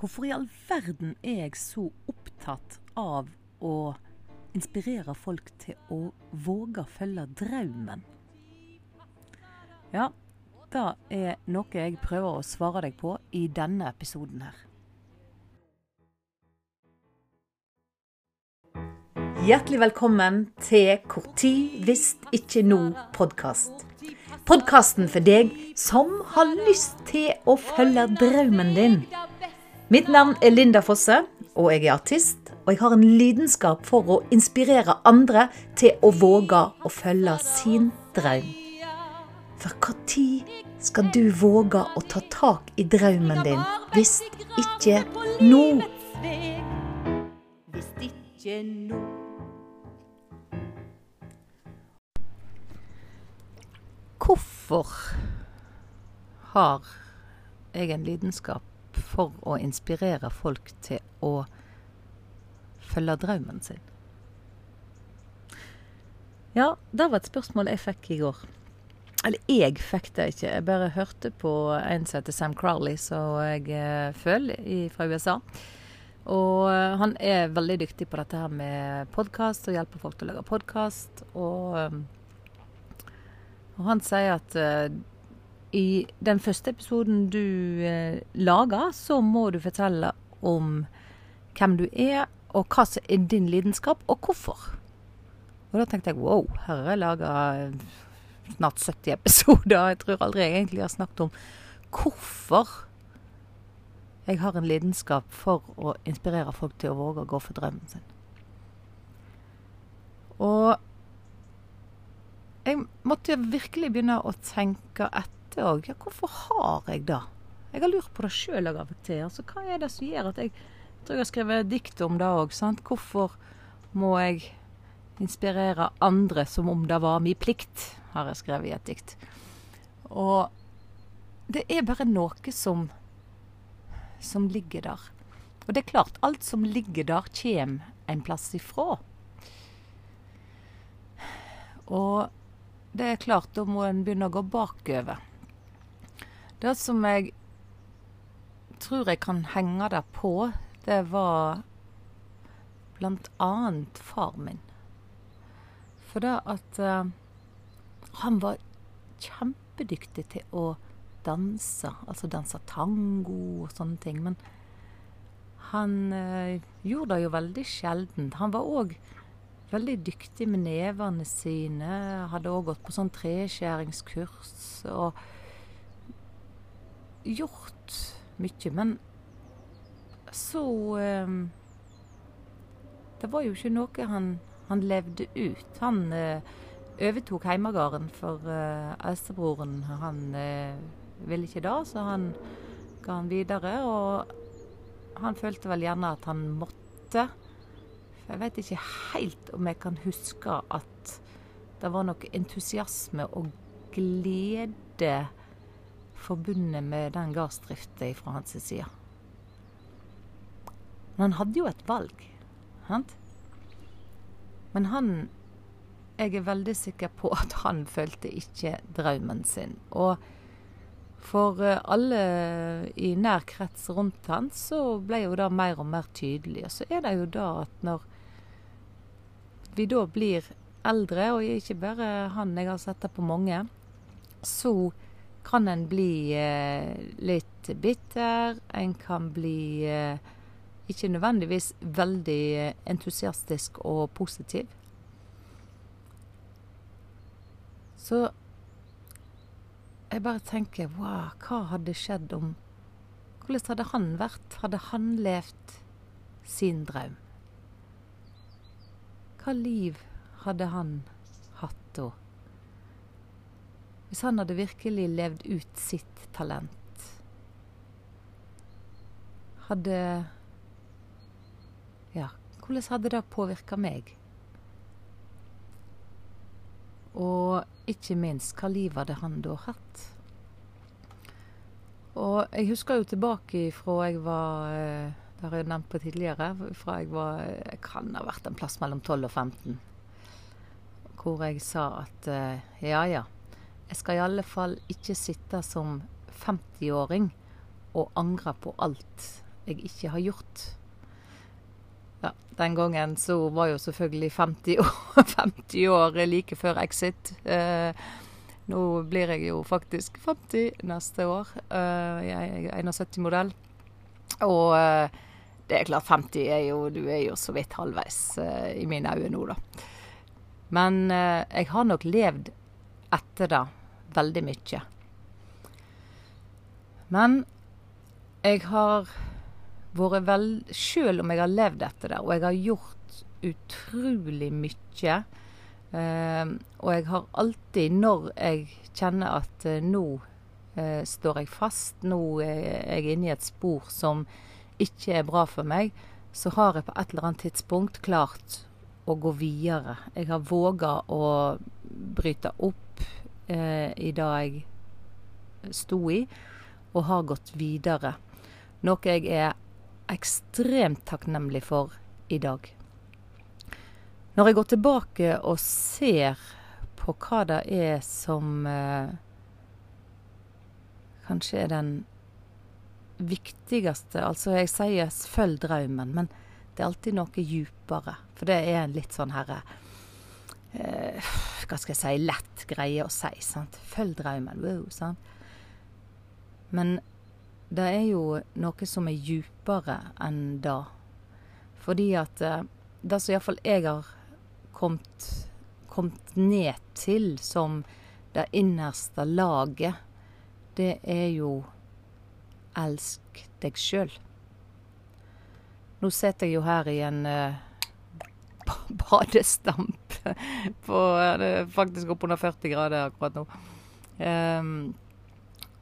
Hvorfor i all verden er jeg så opptatt av å inspirere folk til å våge å følge drømmen? Ja, det er noe jeg prøver å svare deg på i denne episoden her. Hjertelig velkommen til Hvor tid hvis ikke nå-podkast. Podkasten for deg som har lyst til å følge drømmen din. Mitt navn er Linda Fosse, og jeg er artist. Og jeg har en lidenskap for å inspirere andre til å våge å følge sin drøm. For når skal du våge å ta tak i drømmen din, hvis ikke nå? Hvis ikke nå. Hvorfor har jeg en lidenskap for å inspirere folk til å følge drømmen sin? Ja, det var et spørsmål jeg fikk i går. Eller jeg fikk det ikke. Jeg bare hørte på en som heter Sam Crowley, som jeg eh, følger fra USA. Og eh, han er veldig dyktig på dette her med podkast, og hjelper folk til å lage podkast. Og, eh, og, han sier at i den første episoden du eh, lager, så må du fortelle om hvem du er, og hva som er din lidenskap, og hvorfor. Og da tenkte jeg wow, her har jeg laga eh, snart 70 episoder. Jeg tror aldri jeg egentlig har snakket om hvorfor jeg har en lidenskap for å inspirere folk til å våge å gå for drømmen sin. Og jeg måtte virkelig begynne å tenke etter det òg. Ja, hvorfor har jeg det? Jeg har lurt på det sjøl av og til. Altså, hva er det som gjør at jeg, tror jeg har skrevet dikt om det òg. Hvorfor må jeg inspirere andre som om det var min plikt, har jeg skrevet i et dikt. Og det er bare noe som, som ligger der. Og det er klart, alt som ligger der, kommer en plass ifra. Og det er klart, da må en begynne å gå bakover. Det som jeg tror jeg kan henge det på, det var blant annet far min. For det at uh, han var kjempedyktig til å danse, altså danse tango og sånne ting. Men han uh, gjorde det jo veldig sjelden. Han var òg veldig dyktig med nevene sine. Hadde òg gått på sånn treskjæringskurs. og gjort mye, men så eh, Det var jo ikke noe han, han levde ut. Han eh, overtok heimegarden for eh, eldstebroren. Han uh, ville ikke det, så han ga han videre. Og han følte vel gjerne at han måtte. Jeg vet ikke helt om jeg kan huske at det var noe entusiasme og glede forbundet med den gardsdrifta fra hans side. Men han hadde jo et valg. Sant? Men han Jeg er veldig sikker på at han følte ikke drømmen sin. Og for eh, alle i nær krets rundt han, så ble jo det mer og mer tydelig. Og så er det jo da at når vi da blir eldre, og ikke bare han, jeg har sett det på mange, så kan en bli eh, litt bitter. En kan bli eh, ikke nødvendigvis veldig entusiastisk og positiv. Så jeg bare tenker wow, hva hadde skjedd om Hvordan hadde han vært? Hadde han levd sin drøm? Hva liv hadde han hatt da? Hvis han hadde virkelig levd ut sitt talent. Hadde Ja, hvordan hadde det påvirka meg? Og ikke minst, hva liv hadde han da hatt? Og jeg husker jo tilbake fra jeg var eh, Det har jeg nevnt på tidligere. Fra jeg var Jeg kan ha vært en plass mellom 12 og 15. Hvor jeg sa at eh, ja ja, jeg skal i alle fall ikke sitte som 50-åring og angre på alt jeg ikke har gjort. Ja, Den gangen så var jo selvfølgelig 50 år, 50 år like før exit. Eh, nå blir jeg jo faktisk 50 neste år. Eh, jeg er 71-modell. Og eh, det er klart, 50 er jo Du er jo så vidt halvveis uh, i mine øyne nå, da. Men uh, jeg har nok levd etter det veldig mye. Men jeg har vært vel Selv om jeg har levd etter det, og jeg har gjort utrolig mye eh, Og jeg har alltid, når jeg kjenner at nå står jeg fast, nå er jeg inne i et spor som ikke er bra for meg, så har jeg på et eller annet tidspunkt klart å gå videre. Jeg har våga å bryte opp eh, i det jeg sto i, og har gått videre. Noe jeg er ekstremt takknemlig for i dag. Når jeg går tilbake og ser på hva det er som eh, kanskje er den viktigste Altså, jeg sier 'følg drømmen', men det er alltid noe djupere. For det er en litt sånn herre eh, Hva skal jeg si lett greie å si. sant? Følg drømmen. Wow, sant? Men det er jo noe som er djupere enn det. Fordi at eh, det som iallfall jeg har kommet, kommet ned til som det innerste laget, det er jo elsk deg sjøl. Nå sitter jeg jo her i en uh, badestamp på Det er faktisk oppunder 40 grader akkurat nå. Um,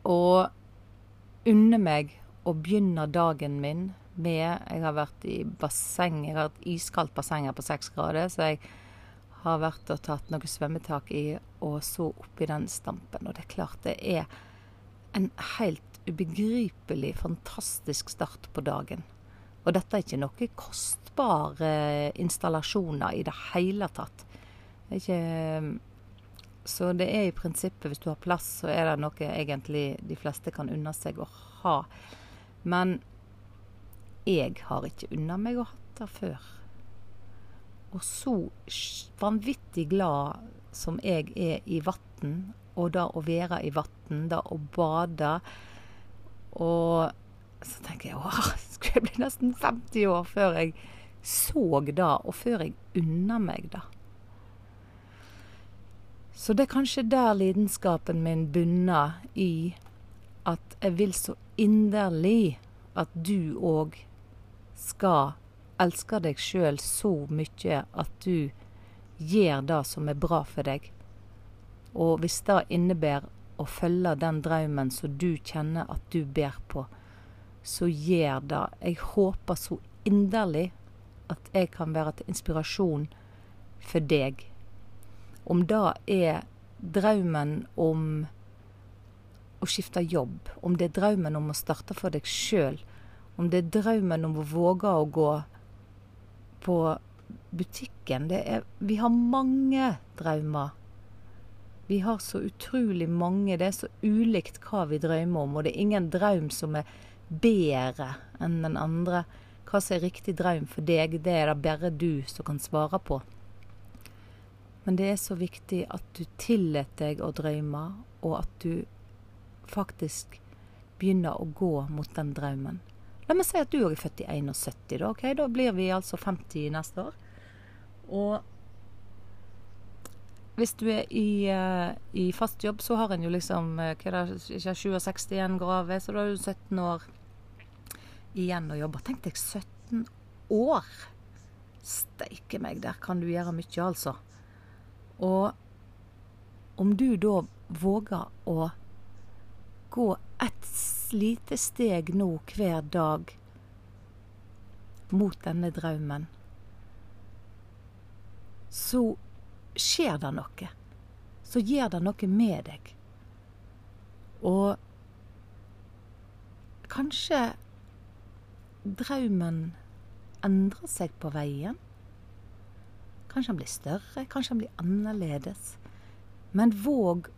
og unner meg å begynne dagen min med Jeg har vært i basseng. Jeg har et iskaldt basseng her på seks grader, så jeg har vært og tatt noe svømmetak i, og så oppi den stampen. Og det er klart det er en helt ubegripelig fantastisk start på dagen. Og dette er ikke noe kostbare installasjoner i det hele tatt. Det ikke, så det er i prinsippet, hvis du har plass, så er det noe egentlig de fleste kan unne seg å ha. Men jeg har ikke unna meg å ha det før. Og så vanvittig glad som jeg er i vann, og da å være i vann, da å bade og så tenker jeg åh, skulle jeg bli nesten 50 år før jeg så det, og før jeg unna meg det. Så det er kanskje der lidenskapen min bunner i at jeg vil så inderlig at du òg skal elske deg sjøl så mye at du gjør det som er bra for deg. Og hvis det innebærer å følge den drømmen som du kjenner at du ber på, så gjør det. Jeg håper så inderlig at jeg kan være til inspirasjon for deg. Om det er drømmen om å skifte jobb, om det er drømmen om å starte for deg sjøl, om det er drømmen om å våge å gå på butikken. Er, vi har mange drømmer. Vi har så utrolig mange. Det er så ulikt hva vi drømmer om. Og det er ingen drøm som er bedre enn den andre. Hva som er riktig drøm for deg, det er det bare du som kan svare på. Men det er så viktig at du tillater deg å drømme, og at du faktisk begynner å gå mot den drømmen. La meg si at du òg er født i 71, da. ok? Da blir vi altså 50 neste år. Og hvis du er i, uh, i, fast jobb, så har en jo liksom uh, hva er det, ikke 67 igjen grave, så da er du 17 år igjen å jobbe. Tenk deg 17 år! Steike meg, der kan du gjøre mye, altså. Og om du da våger å gå et lite steg nå hver dag mot denne drømmen, så skjer det noe, så gjør det noe med deg. Og kanskje drømmen endrer seg på veien. Kanskje han blir større, kanskje han blir annerledes. Men våg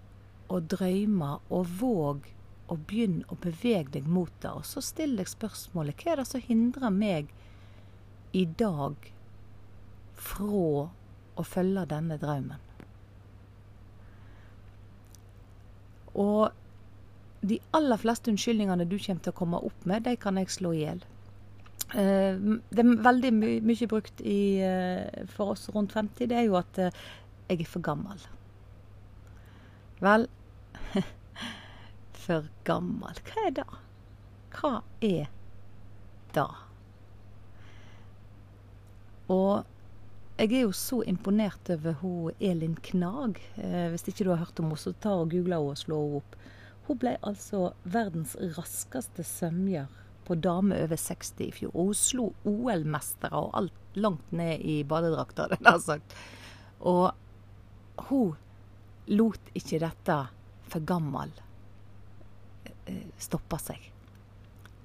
å drømme, og våg å begynn å bevege deg mot det. Og så still deg spørsmålet hva er det som hindrer meg i dag fra å følge denne drømmen? Og de aller fleste unnskyldningene du kommer til å komme opp med, de kan jeg slå i hjel. Uh, det er veldig my mye brukt i, uh, for oss rundt 50, det er jo at uh, jeg er for gammel. Vel For gammel. Hva er det? Hva er det? Og jeg er jo så imponert over hun Elin Knag. hvis ikke du har hørt om henne, så ta og google henne og slå henne opp. Hun ble altså verdens raskeste svømmer på dame over 60 i fjor. Og hun slo OL-mestere og alt langt ned i badedrakta, den har sagt. Og hun lot ikke dette for gammel eh, stoppe seg.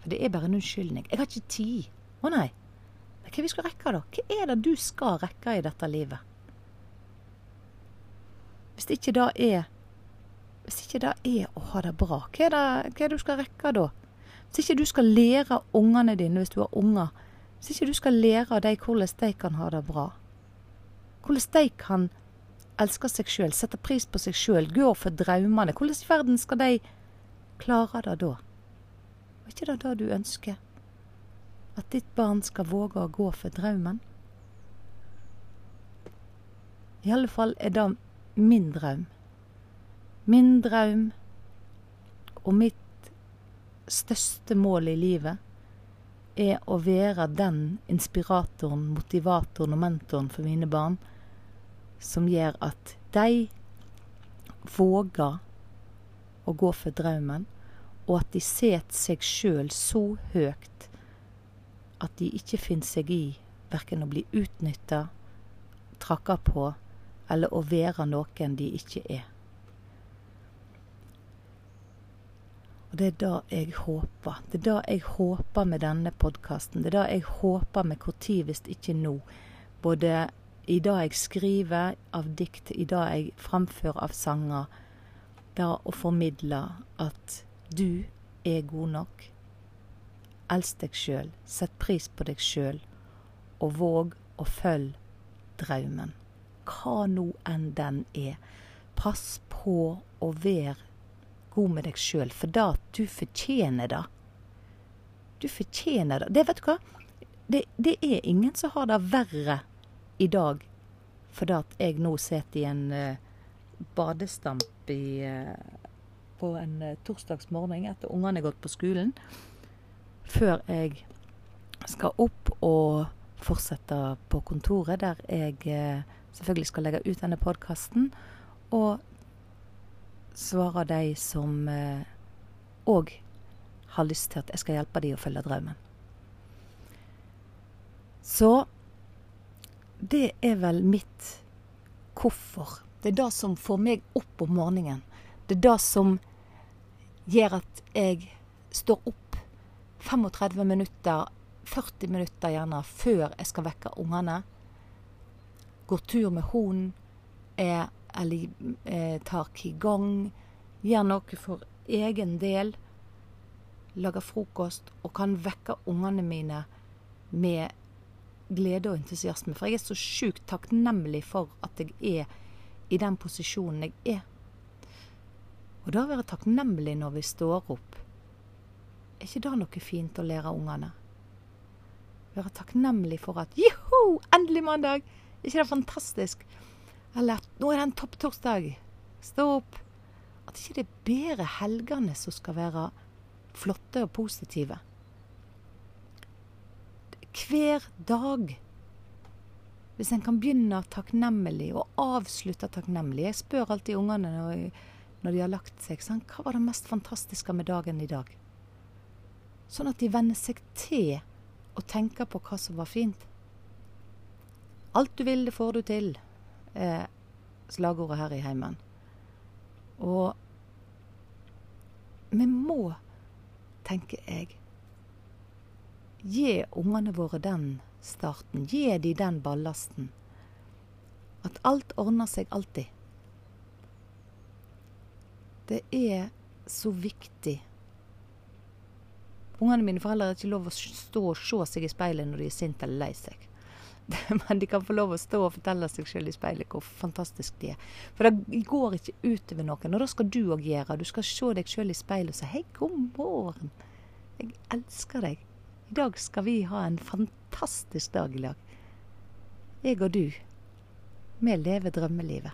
For det er bare en unnskyldning. Jeg har ikke tid. Å nei. Hva vi skal rekke, da? Hva er det du skal rekke i dette livet? Hvis ikke det er hvis ikke det er å ha det bra, hva er det, hva er det du skal rekke da? Hvis ikke du skal lære ungene dine, hvis du har unger, hvis ikke du skal lære av dem hvordan de kan ha det bra, hvordan de kan elske seg sjøl, sette pris på seg sjøl, gå for drømmene, hvordan i verden skal de klare det da? Er ikke det det du ønsker? At ditt barn skal våge å gå for drømmen? I alle fall er det min drøm. Min drøm og mitt største mål i livet er å være den inspiratoren, motivatoren og mentoren for mine barn som gjør at de våger å gå for drømmen, og at de setter seg sjøl så høyt at de ikke finner seg i verken å bli utnytta, trakka på eller å være noen de ikke er. Og det er det jeg håper. Det er det jeg håper med denne podkasten. Det er det jeg håper med Når, hvis ikke nå. Både i det jeg skriver av dikt, i det jeg framfører av sanger. Det å formidle at du er god nok. Elsk deg sjøl. Sett pris på deg sjøl. Og våg å følge drømmen. Hva nå enn den er. Pass på å være god med deg sjøl, for da du fortjener det. Du fortjener det. Det, vet du hva? Det, det er ingen som har det verre i dag fordi at jeg nå sitter i en uh, badestamp i, uh, på en uh, torsdagsmorgen etter ungene har gått på skolen, før jeg skal opp og fortsette på kontoret, der jeg selvfølgelig skal legge ut denne podkasten. Og svarer de som òg eh, har lyst til at jeg skal hjelpe dem å følge drømmen. Så det er vel mitt hvorfor. Det er det som får meg opp om morgenen. Det er det som gjør at jeg står opp 35 minutter, 40 minutter gjerne, før jeg skal vekke ungene. Går tur med hunden. Er eller eh, tar qigong, gjør noe for egen del, lager frokost og kan vekke ungene mine med glede og entusiasme. For jeg er så sjukt takknemlig for at jeg er i den posisjonen jeg er. Og da være takknemlig når vi står opp, er ikke det noe fint å lære ungene? Være takknemlig for at joho, endelig mandag! Er ikke det fantastisk? Eller at nå er det en topptorsdag. Stå opp. At ikke det er bedre helgene som skal være flotte og positive. Hver dag. Hvis en kan begynne takknemlig og avslutte takknemlig. Jeg spør alltid ungene når, de har lagt seg sånn, hva var det mest fantastiske med dagen i dag. Sånn at de venner seg til å tenke på hva som var fint. Alt du vil, det får du til er slagordet her i heimen. Og vi må, tenker jeg, gi ungene våre den starten. Gi de den ballasten. At alt ordner seg alltid. Det er så viktig Ungene mine foreldre har ikke lov å stå og se seg i speilet når de er sinte eller lei seg. Men de kan få lov å stå og fortelle seg selv i speilet hvor fantastisk de er. For det går ikke utover noen. Og det skal du òg gjøre. Du skal se deg selv i speilet og si 'Hei, god morgen. Jeg elsker deg. I dag skal vi ha en fantastisk dag i lag. Jeg og du. Vi lever drømmelivet.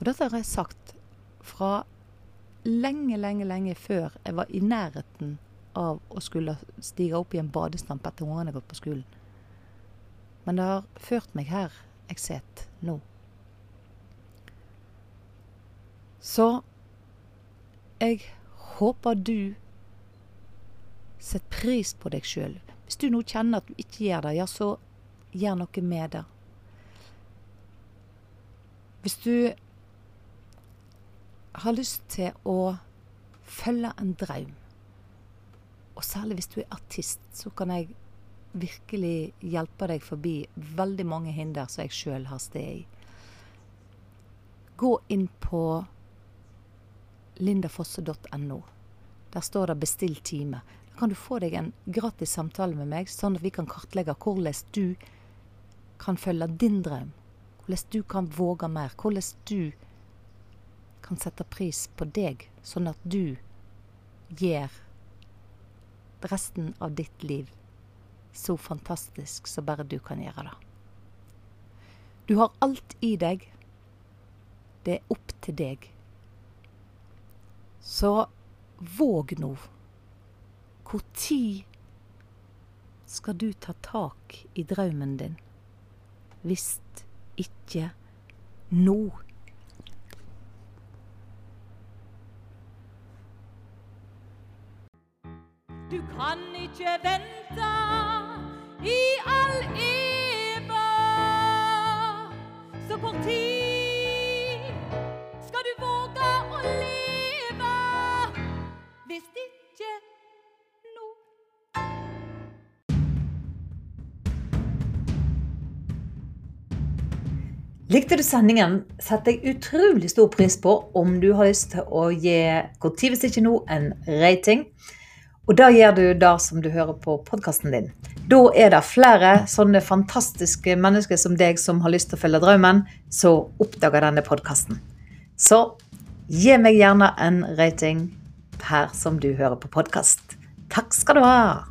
Og dette har jeg sagt fra lenge, lenge, lenge før jeg var i nærheten av å skulle stige opp i en badestamp etter ungene hadde gått på skolen. Men det har ført meg her jeg sitter nå. Så jeg håper du setter pris på deg sjøl. Hvis du nå kjenner at du ikke gjør det, ja, så gjør noe med det. Hvis du har lyst til å følge en drøm, og særlig hvis du er artist, så kan jeg virkelig hjelper deg forbi veldig mange hinder som jeg sjøl har sted i. Gå inn på lindafosse.no. Der står det 'bestill time'. Da kan du få deg en gratis samtale med meg, sånn at vi kan kartlegge hvordan du kan følge din drøm. Hvordan du kan våge mer. Hvordan du kan sette pris på deg, sånn at du gjør resten av ditt liv så fantastisk som bare du kan gjøre det. Du har alt i deg. Det er opp til deg. Så våg nå. Tid skal du ta tak i drømmen din? Hvis ikke nå. Du kan ikke vente i all eva. Så kort tid skal du våge å leve. Hvis ikke nå. Likte du sendingen, setter jeg utrolig stor pris på om du har lyst til å gi Hvor tid hvis ikke nå en rating. Og da gjør du det som du hører på podkasten din. Da er det flere sånne fantastiske mennesker som deg som har lyst til å følge drømmen, som oppdager denne podkasten. Så gi meg gjerne en rating her som du hører på podkast. Takk skal du ha.